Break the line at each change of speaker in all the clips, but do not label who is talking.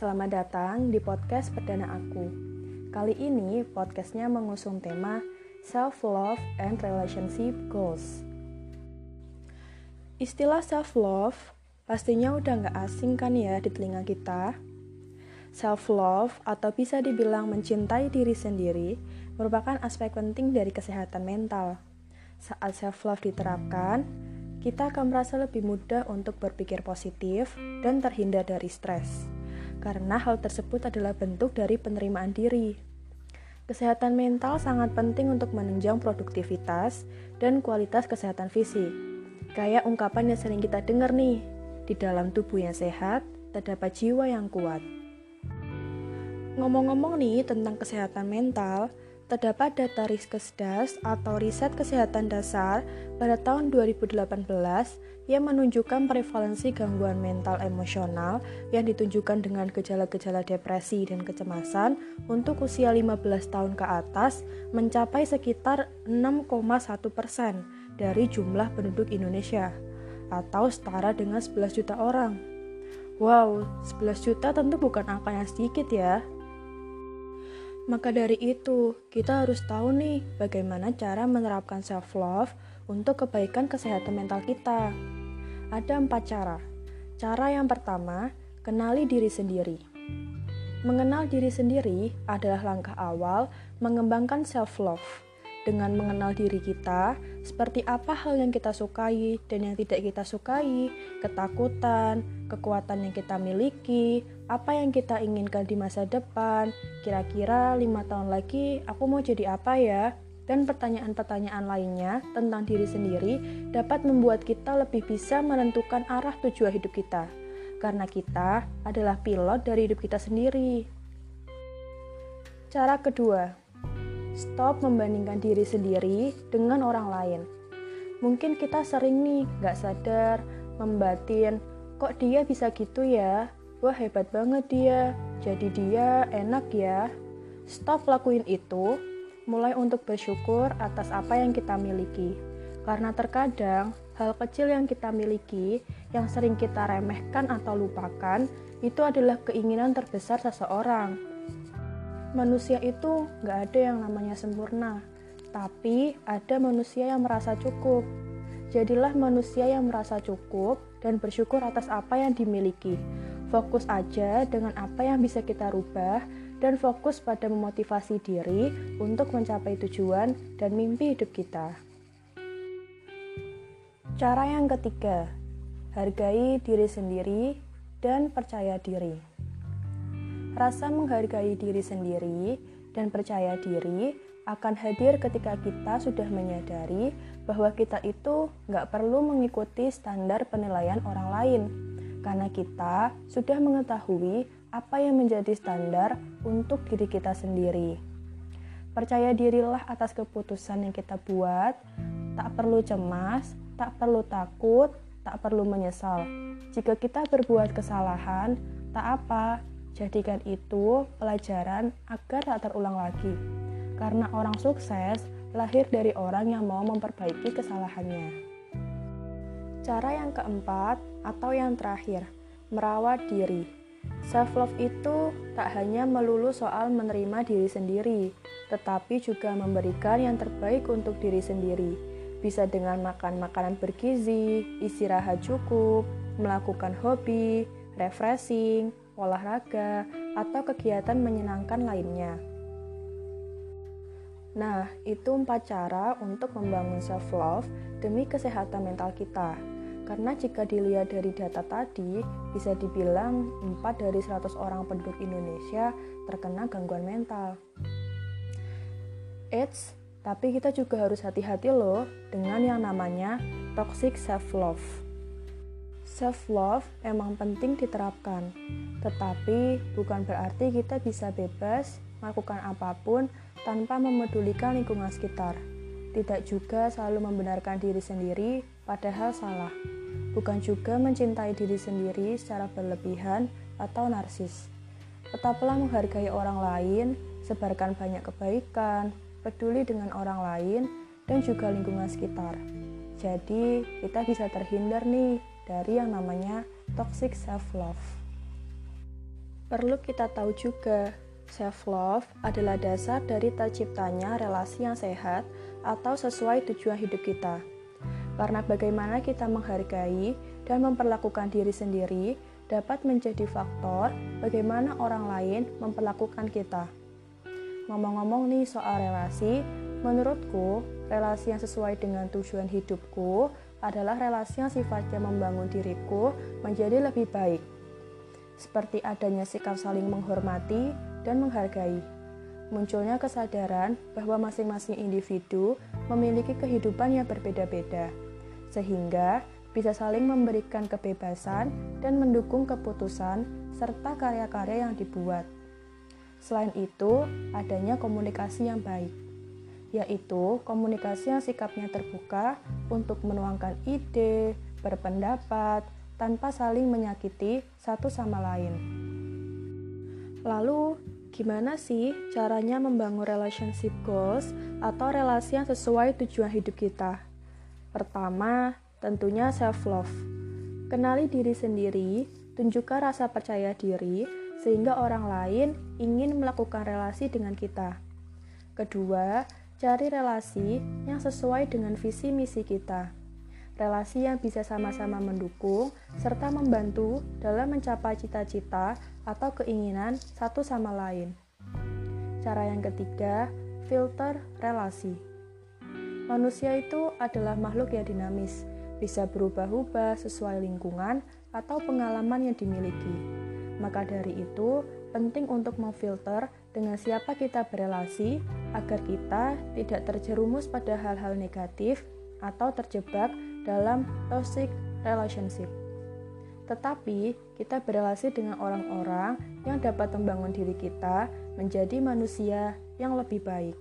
Selamat datang di podcast perdana aku. Kali ini podcastnya mengusung tema Self-Love and Relationship Goals. Istilah self-love pastinya udah nggak asing kan ya di telinga kita. Self-love atau bisa dibilang mencintai diri sendiri merupakan aspek penting dari kesehatan mental. Saat self-love diterapkan, kita akan merasa lebih mudah untuk berpikir positif dan terhindar dari stres karena hal tersebut adalah bentuk dari penerimaan diri. Kesehatan mental sangat penting untuk menunjang produktivitas dan kualitas kesehatan fisik. Kayak ungkapan yang sering kita dengar nih, di dalam tubuh yang sehat, terdapat jiwa yang kuat. Ngomong-ngomong nih tentang kesehatan mental, terdapat data Riskesdas atau Riset Kesehatan Dasar pada tahun 2018 yang menunjukkan prevalensi gangguan mental emosional yang ditunjukkan dengan gejala-gejala depresi dan kecemasan untuk usia 15 tahun ke atas mencapai sekitar 6,1 persen dari jumlah penduduk Indonesia atau setara dengan 11 juta orang. Wow, 11 juta tentu bukan angka yang sedikit ya. Maka dari itu, kita harus tahu nih bagaimana cara menerapkan self-love untuk kebaikan kesehatan mental kita. Ada empat cara. Cara yang pertama, kenali diri sendiri. Mengenal diri sendiri adalah langkah awal mengembangkan self-love dengan mengenal diri kita, seperti apa hal yang kita sukai dan yang tidak kita sukai, ketakutan, kekuatan yang kita miliki, apa yang kita inginkan di masa depan, kira-kira lima tahun lagi aku mau jadi apa ya, dan pertanyaan-pertanyaan lainnya tentang diri sendiri dapat membuat kita lebih bisa menentukan arah tujuan hidup kita, karena kita adalah pilot dari hidup kita sendiri. Cara kedua, Stop membandingkan diri sendiri dengan orang lain. Mungkin kita sering nih gak sadar membatin, kok dia bisa gitu ya? Wah hebat banget dia, jadi dia enak ya. Stop lakuin itu, mulai untuk bersyukur atas apa yang kita miliki. Karena terkadang hal kecil yang kita miliki, yang sering kita remehkan atau lupakan, itu adalah keinginan terbesar seseorang manusia itu nggak ada yang namanya sempurna, tapi ada manusia yang merasa cukup. Jadilah manusia yang merasa cukup dan bersyukur atas apa yang dimiliki. Fokus aja dengan apa yang bisa kita rubah dan fokus pada memotivasi diri untuk mencapai tujuan dan mimpi hidup kita. Cara yang ketiga, hargai diri sendiri dan percaya diri. Rasa menghargai diri sendiri dan percaya diri akan hadir ketika kita sudah menyadari bahwa kita itu nggak perlu mengikuti standar penilaian orang lain, karena kita sudah mengetahui apa yang menjadi standar untuk diri kita sendiri. Percaya dirilah atas keputusan yang kita buat, tak perlu cemas, tak perlu takut, tak perlu menyesal. Jika kita berbuat kesalahan, tak apa, Jadikan itu pelajaran agar tak terulang lagi. Karena orang sukses lahir dari orang yang mau memperbaiki kesalahannya. Cara yang keempat atau yang terakhir, merawat diri. Self love itu tak hanya melulu soal menerima diri sendiri, tetapi juga memberikan yang terbaik untuk diri sendiri. Bisa dengan makan makanan bergizi, istirahat cukup, melakukan hobi, refreshing, olahraga, atau kegiatan menyenangkan lainnya. Nah, itu empat cara untuk membangun self-love demi kesehatan mental kita. Karena jika dilihat dari data tadi, bisa dibilang 4 dari 100 orang penduduk Indonesia terkena gangguan mental. Eits, tapi kita juga harus hati-hati loh dengan yang namanya toxic self-love. Self-love emang penting diterapkan, tetapi bukan berarti kita bisa bebas melakukan apa pun tanpa memedulikan lingkungan sekitar. Tidak juga selalu membenarkan diri sendiri, padahal salah. Bukan juga mencintai diri sendiri secara berlebihan atau narsis. Tetaplah menghargai orang lain, sebarkan banyak kebaikan, peduli dengan orang lain, dan juga lingkungan sekitar. Jadi, kita bisa terhindar nih dari yang namanya toxic self-love. Perlu kita tahu juga, self-love adalah dasar dari terciptanya relasi yang sehat atau sesuai tujuan hidup kita. Karena bagaimana kita menghargai dan memperlakukan diri sendiri dapat menjadi faktor bagaimana orang lain memperlakukan kita. Ngomong-ngomong nih soal relasi, menurutku relasi yang sesuai dengan tujuan hidupku adalah relasi yang sifatnya membangun diriku menjadi lebih baik seperti adanya sikap saling menghormati dan menghargai. Munculnya kesadaran bahwa masing-masing individu memiliki kehidupan yang berbeda-beda, sehingga bisa saling memberikan kebebasan dan mendukung keputusan serta karya-karya yang dibuat. Selain itu, adanya komunikasi yang baik, yaitu komunikasi yang sikapnya terbuka untuk menuangkan ide, berpendapat, tanpa saling menyakiti satu sama lain. Lalu, gimana sih caranya membangun relationship goals atau relasi yang sesuai tujuan hidup kita? Pertama, tentunya self-love. Kenali diri sendiri, tunjukkan rasa percaya diri, sehingga orang lain ingin melakukan relasi dengan kita. Kedua, cari relasi yang sesuai dengan visi misi kita relasi yang bisa sama-sama mendukung serta membantu dalam mencapai cita-cita atau keinginan satu sama lain. Cara yang ketiga, filter relasi. Manusia itu adalah makhluk yang dinamis, bisa berubah-ubah sesuai lingkungan atau pengalaman yang dimiliki. Maka dari itu, penting untuk memfilter dengan siapa kita berelasi agar kita tidak terjerumus pada hal-hal negatif atau terjebak dalam toxic relationship. Tetapi kita berrelasi dengan orang-orang yang dapat membangun diri kita menjadi manusia yang lebih baik.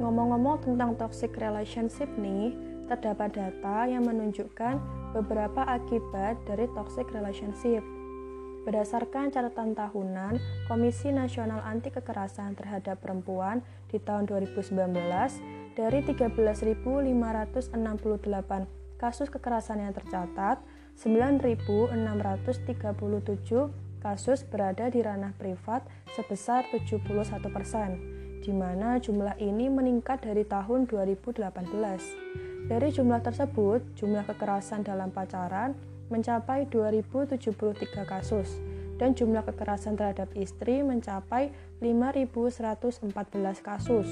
Ngomong-ngomong tentang toxic relationship nih, terdapat data yang menunjukkan beberapa akibat dari toxic relationship. Berdasarkan catatan tahunan Komisi Nasional Anti Kekerasan Terhadap Perempuan di tahun 2019, dari 13.568 kasus kekerasan yang tercatat, 9.637 kasus berada di ranah privat sebesar 71 persen, di mana jumlah ini meningkat dari tahun 2018. Dari jumlah tersebut, jumlah kekerasan dalam pacaran mencapai 2.073 kasus, dan jumlah kekerasan terhadap istri mencapai 5.114 kasus.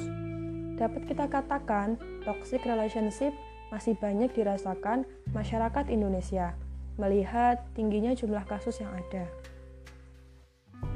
Dapat kita katakan, toxic relationship masih banyak dirasakan masyarakat Indonesia, melihat tingginya jumlah kasus yang ada.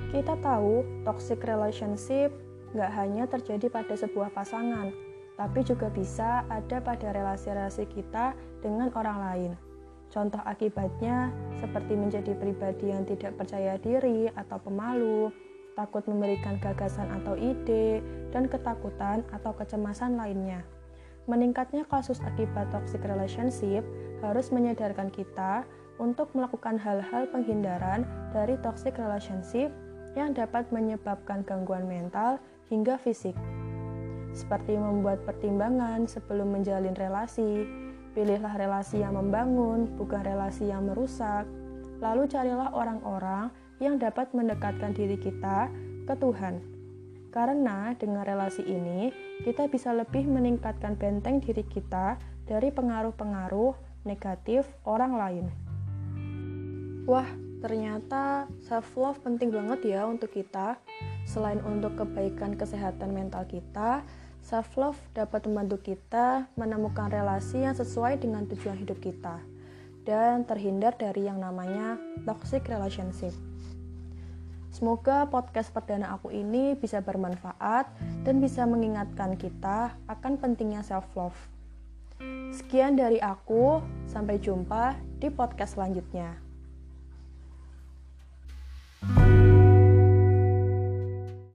Kita tahu, toxic relationship nggak hanya terjadi pada sebuah pasangan, tapi juga bisa ada pada relasi-relasi kita dengan orang lain. Contoh akibatnya seperti menjadi pribadi yang tidak percaya diri atau pemalu, takut memberikan gagasan atau ide, dan ketakutan atau kecemasan lainnya. Meningkatnya kasus akibat toxic relationship harus menyadarkan kita untuk melakukan hal-hal penghindaran dari toxic relationship yang dapat menyebabkan gangguan mental hingga fisik. Seperti membuat pertimbangan sebelum menjalin relasi, pilihlah relasi yang membangun, bukan relasi yang merusak. Lalu carilah orang-orang yang dapat mendekatkan diri kita ke Tuhan. Karena dengan relasi ini, kita bisa lebih meningkatkan benteng diri kita dari pengaruh-pengaruh negatif orang lain. Wah, ternyata self-love penting banget ya untuk kita. Selain untuk kebaikan kesehatan mental kita, self-love dapat membantu kita menemukan relasi yang sesuai dengan tujuan hidup kita dan terhindar dari yang namanya toxic relationship. Semoga podcast perdana aku ini bisa bermanfaat dan bisa mengingatkan kita akan pentingnya self-love. Sekian dari aku, sampai jumpa di podcast selanjutnya.